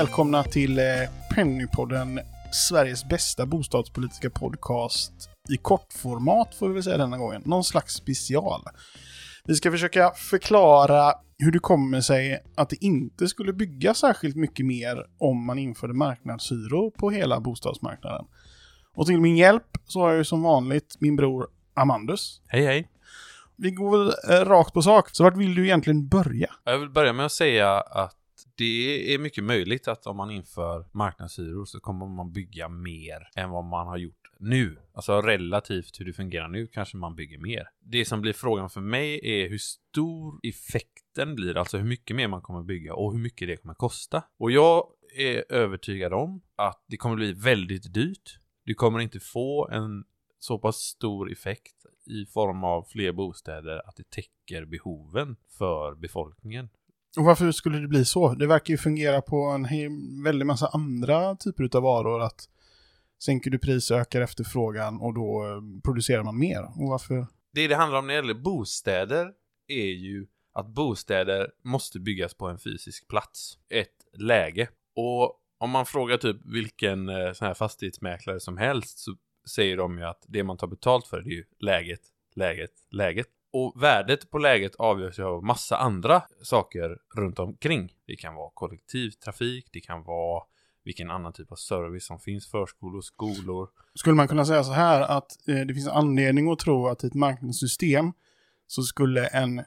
Välkomna till eh, Pennypodden, Sveriges bästa bostadspolitiska podcast i kortformat får vi väl säga denna gången. Någon slags special. Vi ska försöka förklara hur det kommer sig att det inte skulle byggas särskilt mycket mer om man införde marknadshyror på hela bostadsmarknaden. Och till min hjälp så har jag ju som vanligt min bror Amandus. Hej hej! Vi går väl eh, rakt på sak. Så vart vill du egentligen börja? Jag vill börja med att säga att det är mycket möjligt att om man inför marknadshyror så kommer man bygga mer än vad man har gjort nu. Alltså relativt hur det fungerar nu kanske man bygger mer. Det som blir frågan för mig är hur stor effekten blir, alltså hur mycket mer man kommer bygga och hur mycket det kommer kosta. Och jag är övertygad om att det kommer bli väldigt dyrt. Du kommer inte få en så pass stor effekt i form av fler bostäder att det täcker behoven för befolkningen. Och varför skulle det bli så? Det verkar ju fungera på en väldigt massa andra typer av varor. Att sänker du pris ökar efterfrågan och då eh, producerar man mer. Och varför? Det det handlar om när det gäller bostäder är ju att bostäder måste byggas på en fysisk plats. Ett läge. Och om man frågar typ vilken eh, sån här fastighetsmäklare som helst så säger de ju att det man tar betalt för det är ju läget, läget, läget. Och värdet på läget avgörs ju av massa andra saker runt omkring. Det kan vara kollektivtrafik, det kan vara vilken annan typ av service som finns, förskolor, skolor. Skulle man kunna säga så här att eh, det finns anledning att tro att i ett marknadssystem så skulle en, eh,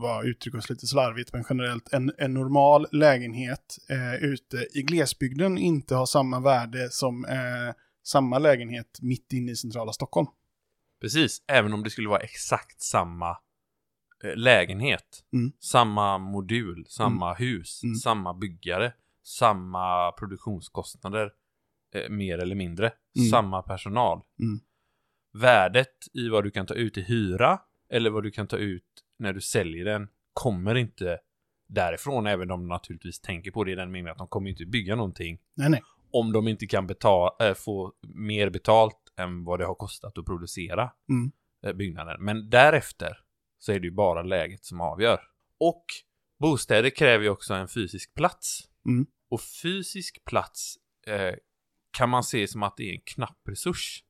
vad uttrycker oss lite slarvigt, men generellt en, en normal lägenhet eh, ute i glesbygden inte ha samma värde som eh, samma lägenhet mitt inne i centrala Stockholm. Precis, även om det skulle vara exakt samma eh, lägenhet. Mm. Samma modul, samma Mm. hus, Mm. samma byggare, samma produktionskostnader, eh, mer eller mindre, Mm. samma personal. Mm. Värdet i vad du kan ta ut i hyra eller vad du kan ta ut när du säljer den kommer inte därifrån, även om de naturligtvis tänker på det i den meningen att de kommer inte bygga någonting Nej, nej. om de inte kan betala, äh, få mer betalt än vad det har kostat att producera Mm. eh, byggnaden. Men därefter så är det ju bara läget som avgör. Och bostäder kräver ju också en fysisk plats. Mm. Och fysisk plats eh, kan man se som att det är en knapp resurs.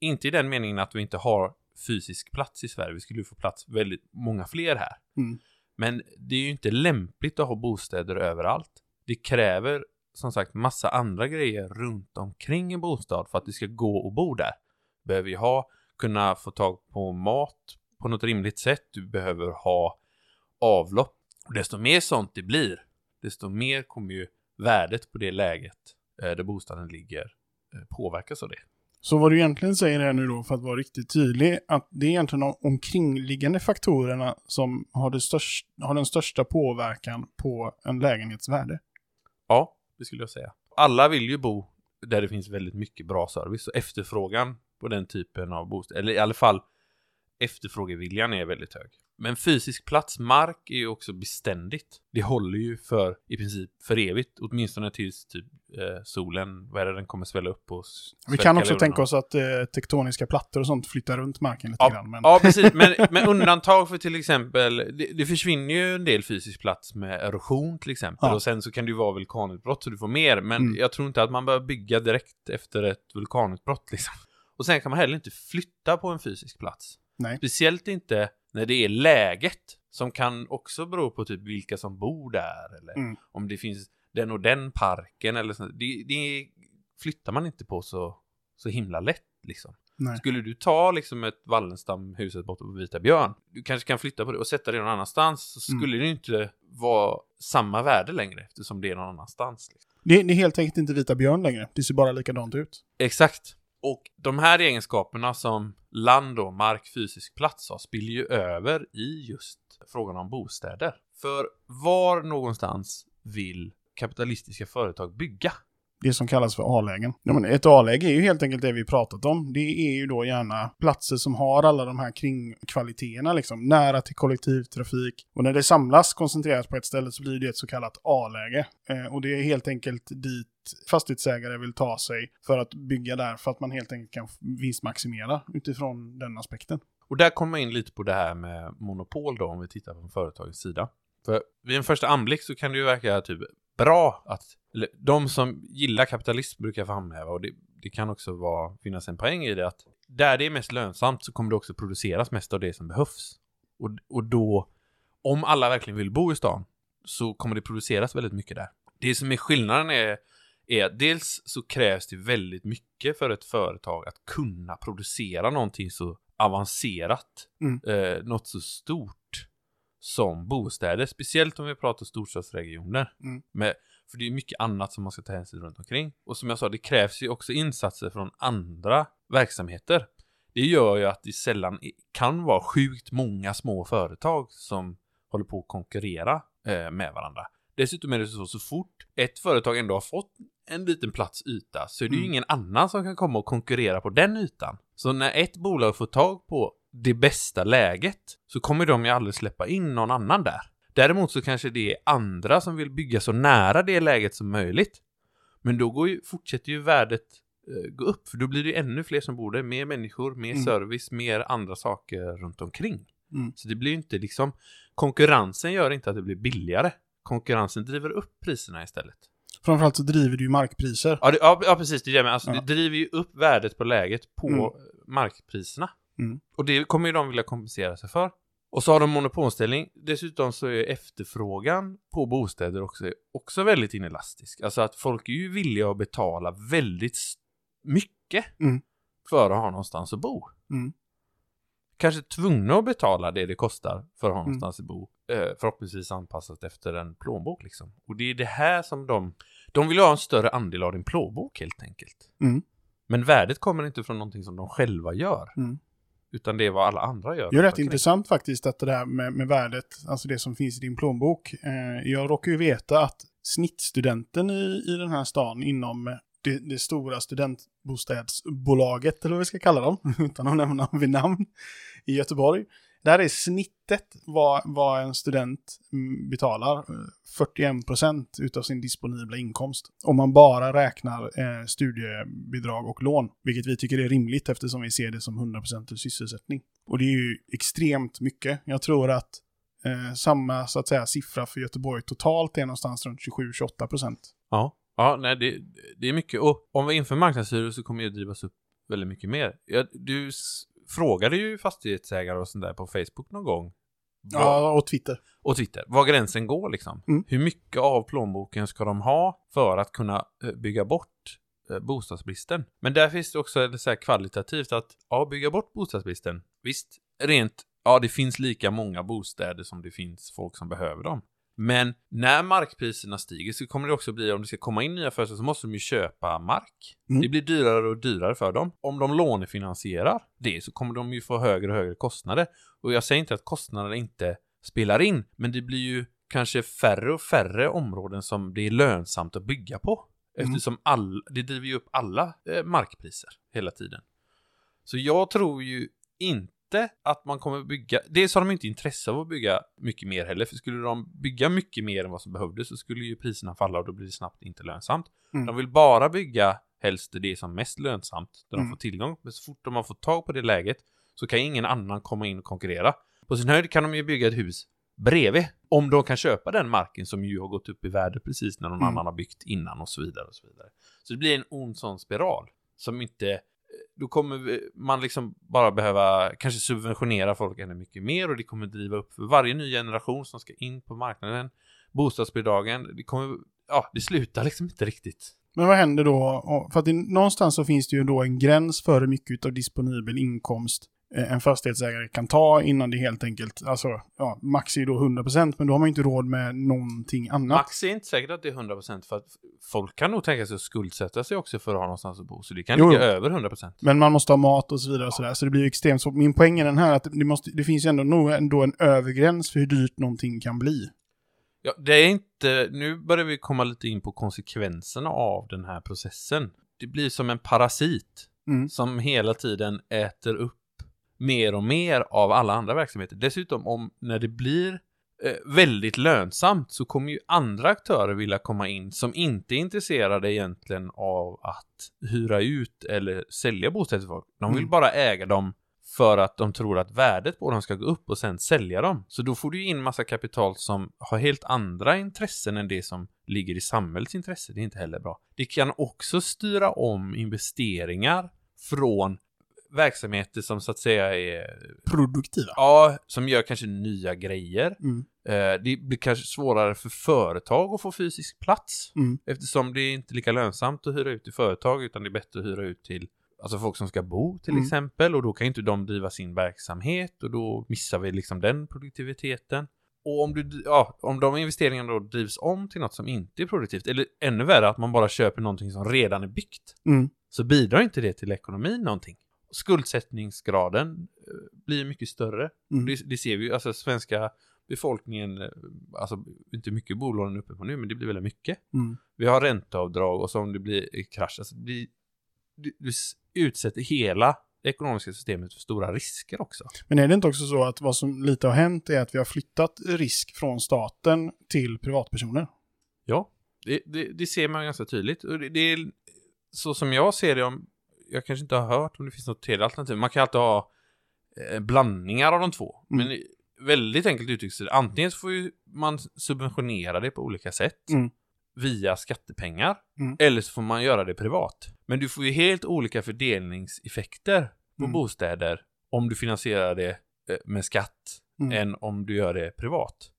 Inte i den meningen att vi inte har fysisk plats i Sverige. Vi skulle ju få plats väldigt många fler här. Mm. Men det är ju inte lämpligt att ha bostäder överallt. Det kräver som sagt massa andra grejer runt omkring en bostad för att det ska gå att bo där. Du behöver ju ha, kunna få tag på mat på något rimligt sätt. Du behöver ha avlopp. Och desto mer sånt det blir, desto mer kommer ju värdet på det läget eh, där bostaden ligger eh, påverkas av det. Så vad du egentligen säger här nu då, för att vara riktigt tydlig, att det är egentligen de omkringliggande faktorerna som har, det störst, har den största påverkan på en lägenhets värde. Ja, det skulle jag säga. Alla vill ju bo där det finns väldigt mycket bra service och efterfrågan på den typen av bostäder, eller i alla fall efterfrågeviljan är väldigt hög. Men fysisk plats, mark, är ju också beständigt. Det håller ju för i princip för evigt, åtminstone tills typ eh, solen, vad är det, den kommer svälla upp och Vi kan också tänka oss att eh, tektoniska plattor och sånt flyttar runt marken lite Ja, grann. Men... Ja, precis. Men med undantag för till exempel, det, det försvinner ju en del fysisk plats med erosion till exempel. Ja. Och sen så kan det ju vara vulkanutbrott så du får mer. Men Mm. jag tror inte att man bör bygga direkt efter ett vulkanutbrott liksom. Och sen kan man heller inte flytta på en fysisk plats. Nej. Speciellt inte när det är läget. Som kan också bero på typ vilka som bor där. Eller Mm. om det finns den och den parken eller så. Det, det flyttar man inte på så, så himla lätt liksom. Nej. Skulle du ta liksom ett Wallenstam-huset borta på Vita Björn, du kanske kan flytta på det och sätta det någon annanstans, så Mm. skulle det ju inte vara samma värde längre eftersom det är någon annanstans. Liksom. Det, det är helt enkelt inte Vita Björn längre. Det ser bara likadant ut. Exakt. Och de här egenskaperna som land och mark, fysisk plats har, spiller ju över i just frågan om bostäder. För var någonstans vill kapitalistiska företag bygga? Det som kallas för A-lägen. Ja, ett A-läge är ju helt enkelt det vi pratat om. Det är ju då gärna platser som har alla de här kringkvaliteterna, liksom. Nära till kollektivtrafik. Och när det samlas koncentrerat på ett ställe så blir det ett så kallat A-läge. Eh, och det är helt enkelt dit fastighetsägare vill ta sig för att bygga där, för att man helt enkelt kan vinstmaximera utifrån den aspekten. Och där kommer man in lite på det här med monopol då, om vi tittar från företagets sida. För vid en första anblick så kan det ju verka typ bra att, eller de som gillar kapitalism brukar framhäva, och det, det kan också vara, finnas en poäng i det, att där det är mest lönsamt så kommer det också produceras mest av det som behövs. Och, och då, om alla verkligen vill bo i stan, så kommer det produceras väldigt mycket där. Det som är skillnaden är, är att dels så krävs det väldigt mycket för ett företag att kunna producera någonting så avancerat, Mm. eh, något så stort som bostäder, speciellt om vi pratar storstadsregioner. Mm. Med, för det är mycket annat som man ska ta hänsyn runt omkring. Och som jag sa, det krävs ju också insatser från andra verksamheter. Det gör ju att det sällan kan vara sjukt många små företag som håller på att konkurrera eh, med varandra. Dessutom är det så, så fort ett företag ändå har fått en liten plats yta så är det ju Mm. ingen annan som kan komma och konkurrera på den ytan. Så när ett bolag får tag på det bästa läget så kommer de ju aldrig släppa in någon annan där. Däremot så kanske det är andra som vill bygga så nära det läget som möjligt. Men då går ju, fortsätter ju värdet eh, gå upp, för då blir det ju ännu fler som bor där, mer människor, mer Mm. service, mer andra saker runt omkring. Mm. Så det blir ju inte liksom, konkurrensen gör inte att det blir billigare. Konkurrensen driver upp priserna istället. Framförallt så driver det ju markpriser. Ja, det, ja, ja precis, det är det med. Alltså, Ja. det driver ju upp värdet på läget på Mm. markpriserna. Mm. Och det kommer ju de vilja kompensera sig för. Och så har de monopolställning. Dessutom så är efterfrågan på bostäder också, också väldigt inelastisk. Alltså att folk är ju villiga att betala väldigt mycket Mm. för att ha någonstans att bo. Mm. Kanske tvungna att betala det det kostar för att ha Mm. någonstans att bo. Eh, förhoppningsvis anpassat efter en plånbok liksom. Och det är det här som de... De vill ha en större andel av din plånbok helt enkelt. Mm. Men värdet kommer inte från någonting som de själva gör. Mm. Utan det är vad alla andra gör. Det är rätt intressant faktiskt att det där med, med värdet, alltså det som finns i din plånbok. Eh, jag råkar ju veta att snittstudenten i, i den här stan inom det, det stora studentbostadsbolaget, eller vad vi ska kalla dem, utan att nämna vid namn, i Göteborg. Där är snittet vad, vad en student mm, betalar, eh, 41 procent utav sin disponibla inkomst. Om man bara räknar eh, studiebidrag och lån, vilket vi tycker är rimligt eftersom vi ser det som 100 procent sysselsättning. Och det är ju extremt mycket. Jag tror att eh, samma så att säga siffra för Göteborg totalt är någonstans runt 27-28 procent. Ja, ja nej, det, det är mycket. Och om vi inför marknadshyror så kommer det drivas upp väldigt mycket mer. Ja, du frågade ju fastighetsägare och sånt där på Facebook någon gång. Vad- Ja, och Twitter. Och Twitter. Var gränsen går liksom. Mm. Hur mycket av plånboken ska de ha för att kunna eh, bygga bort eh, bostadsbristen? Men där finns det också så här kvalitativt att, ja, bygga bort bostadsbristen. Visst, rent, ja, det finns lika många bostäder som det finns folk som behöver dem. Men när markpriserna stiger så kommer det också bli, om det ska komma in nya företag så måste de ju köpa mark. Mm. Det blir dyrare och dyrare för dem. Om de lånefinansierar det så kommer de ju få högre och högre kostnader. Och jag säger inte att kostnaderna inte spelar in, men det blir ju kanske färre och färre områden som det är lönsamt att bygga på. Mm. Eftersom all, det driver ju upp alla eh, markpriser hela tiden. Så jag tror ju inte att man kommer bygga, dels har de inte intresse av att bygga mycket mer heller, för skulle de bygga mycket mer än vad som behövdes så skulle ju priserna falla och då blir det snabbt inte lönsamt. Mm. De vill bara bygga helst det som är mest lönsamt, där Mm. de får tillgång. Men så fort de har fått tag på det läget så kan ingen annan komma in och konkurrera. På sin höjd kan de ju bygga ett hus bredvid, om de kan köpa den marken som ju har gått upp i värde precis när någon Mm. annan har byggt innan och så vidare och så vidare. Så det blir en ond sån spiral som inte då kommer man liksom bara behöva kanske subventionera folk ännu mycket mer och det kommer driva upp för varje ny generation som ska in på marknaden. Bostadsbidragen, det kommer, ja, det slutar liksom inte riktigt. Men vad händer då? För att det, någonstans så finns det ju då en gräns för hur mycket av disponibel inkomst en fastighetsägare kan ta innan det helt enkelt, alltså, ja, max är ju då 100% men då har man ju inte råd med någonting annat. Max är inte säkert att det är 100% för att folk kan nog tänka sig att skuldsätta sig också för att ha någonstans att bo. Så det kan Jo, ligga jo. över 100%. Men man måste ha mat och så vidare och sådär, så det blir ju extremt svårt. Min poäng är den här att det, måste, det finns ju ändå, nog ändå en övergräns för hur dyrt någonting kan bli. Ja, det är inte, nu börjar vi komma lite in på konsekvenserna av den här processen. Det blir som en parasit Mm. som hela tiden äter upp mer och mer av alla andra verksamheter. Dessutom om när det blir eh, väldigt lönsamt så kommer ju andra aktörer vilja komma in som inte är intresserade egentligen av att hyra ut eller sälja bostäder till folk. De vill Mm. bara äga dem för att de tror att värdet på dem ska gå upp och sen sälja dem. Så då får du in massa kapital som har helt andra intressen än det som ligger i samhällets intresse. Det är inte heller bra. Det kan också styra om investeringar från verksamheter som så att säga är Produktiva. Ja, som gör kanske nya grejer. Mm. Eh, det blir kanske svårare för företag att få fysisk plats. Mm. Eftersom det är inte lika lönsamt att hyra ut till företag utan det är bättre att hyra ut till alltså folk som ska bo till Mm. exempel och då kan inte de driva sin verksamhet och då missar vi liksom den produktiviteten. Och om, du, ja, om de investeringarna då drivs om till något som inte är produktivt eller ännu värre att man bara köper någonting som redan är byggt Mm. så bidrar inte det till ekonomin någonting. Skuldsättningsgraden eh, blir mycket större. Mm. Det, det ser vi ju, alltså svenska befolkningen, eh, alltså inte mycket bolånen uppe på nu, men det blir väldigt mycket. Mm. Vi har ränteavdrag och så om det blir krasch, alltså det du s- utsätter hela det ekonomiska systemet för stora risker också. Men är det inte också så att vad som lite har hänt är att vi har flyttat risk från staten till privatpersoner? Ja, det, det, det ser man ganska tydligt. Och det, det är så som jag ser det, om, jag kanske inte har hört om det finns något tredje alternativ. Man kan alltid ha eh, blandningar av de två. Mm. Men väldigt enkelt uttryckt så är det, antingen så får ju man subventionera det på olika sätt Mm. via skattepengar, Mm. eller så får man göra det privat. Men du får ju helt olika fördelningseffekter på Mm. bostäder om du finansierar det eh, med skatt Mm. än om du gör det privat.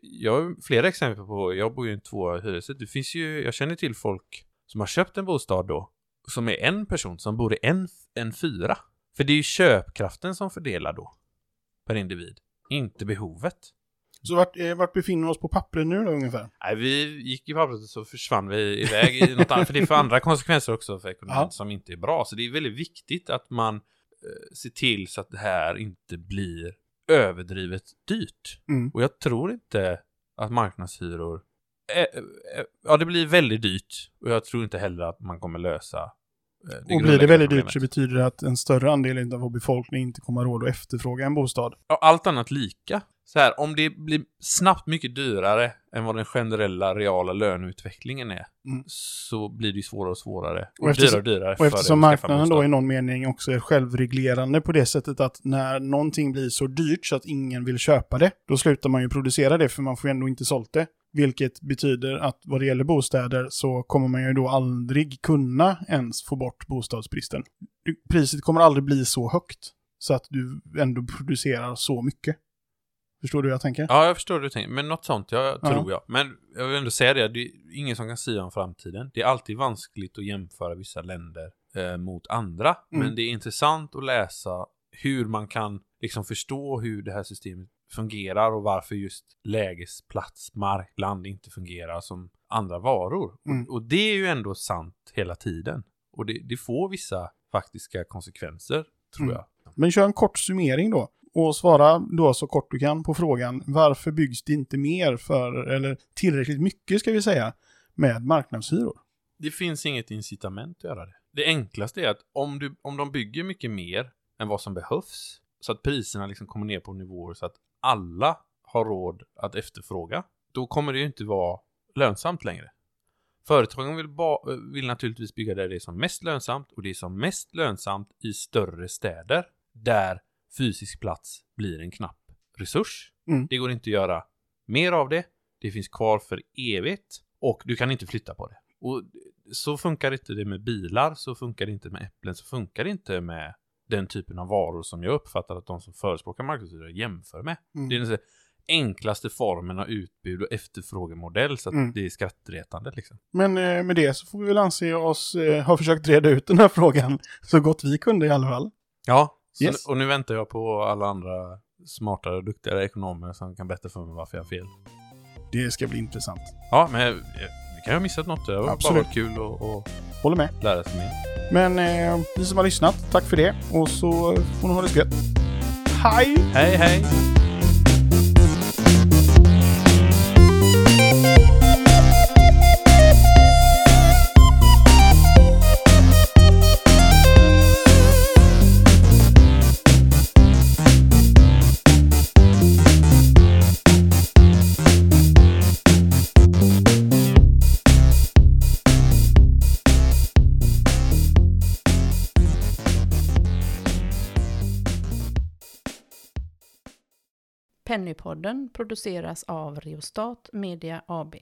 Jag- har flera exempel på, jag bor ju i en två hyresrätt, det finns ju, jag känner till folk som har köpt en bostad då, som är en person som bor i en, en fyra. För det är ju köpkraften som fördelar då, per individ, inte behovet. Så vart, eh, vart befinner vi oss på pappret nu då ungefär? Nej, vi gick i pappret och så försvann vi iväg i något annat, för det får andra konsekvenser också för ekonomin Ja. som inte är bra. Så det är väldigt viktigt att man eh, ser till så att det här inte blir överdrivet dyrt. Mm. Och jag tror inte att marknadshyror... Eh, eh, ja, det blir väldigt dyrt. Och jag tror inte heller att man kommer lösa eh, det Och blir det väldigt problemet. dyrt så betyder det att en större andel av vår befolkning inte kommer ha råd att efterfråga en bostad. Ja, allt annat lika. Så här, om det blir snabbt mycket dyrare än vad den generella reala löneutvecklingen är, Mm. så blir det ju svårare och svårare. Och Och, eftersom- dyrare och dyrare Och eftersom marknaden då i någon mening också är självreglerande på det sättet att när någonting blir så dyrt så att ingen vill köpa det, då slutar man ju producera det för man får ju ändå inte sålt det. Vilket betyder att vad det gäller bostäder så kommer man ju då aldrig kunna ens få bort bostadsbristen. Priset kommer aldrig bli så högt så att du ändå producerar så mycket. Förstår du hur jag tänker? Ja, jag förstår hur du tänker. Men något sånt, jag, Ja. tror jag. Men jag vill ändå säga det, det är ingen som kan säga om framtiden. Det är alltid vanskligt att jämföra vissa länder eh, mot andra. Mm. Men det är intressant att läsa hur man kan liksom förstå hur det här systemet fungerar och varför just lägesplats, mark, land inte fungerar som andra varor. Mm. Och, och det är ju ändå sant hela tiden. Och det, det får vissa faktiska konsekvenser, tror Mm. jag. Men kör en kort summering då. Och svara då så kort du kan på frågan varför byggs det inte mer för, eller tillräckligt mycket ska vi säga, med marknadshyror? Det finns inget incitament att göra det. Det enklaste är att om, du, om de bygger mycket mer än vad som behövs, så att priserna liksom kommer ner på nivåer så att alla har råd att efterfråga, då kommer det ju inte vara lönsamt längre. Företagen vill, vill naturligtvis bygga där det är som mest lönsamt och det är som mest lönsamt i större städer där fysisk plats blir en knapp resurs. Mm. Det går inte att göra mer av det. Det finns kvar för evigt och du kan inte flytta på det. Och så funkar inte det med bilar, så funkar det inte med äpplen, så funkar det inte med den typen av varor som jag uppfattar att de som förespråkar marknadshyror jämför med. Mm. Det är den enklaste formen av utbud och efterfrågemodell så att Mm. det är skrattretande liksom. Men eh, med det så får vi väl anse oss eh, ha försökt reda ut den här frågan så gott vi kunde i alla fall. Ja, så, Yes. och nu väntar jag på alla andra smartare och duktigare ekonomer som kan berätta för mig varför jag har fel. Det ska bli intressant. Ja, men det kan jag ha missat något. Det har bara varit kul att att Håller med. lära sig mer. Men eh, ni som har lyssnat, tack för det. Och så får ni ha det gött. Hej! Hej, hej! Pennypodden produceras av Reostat Media AB.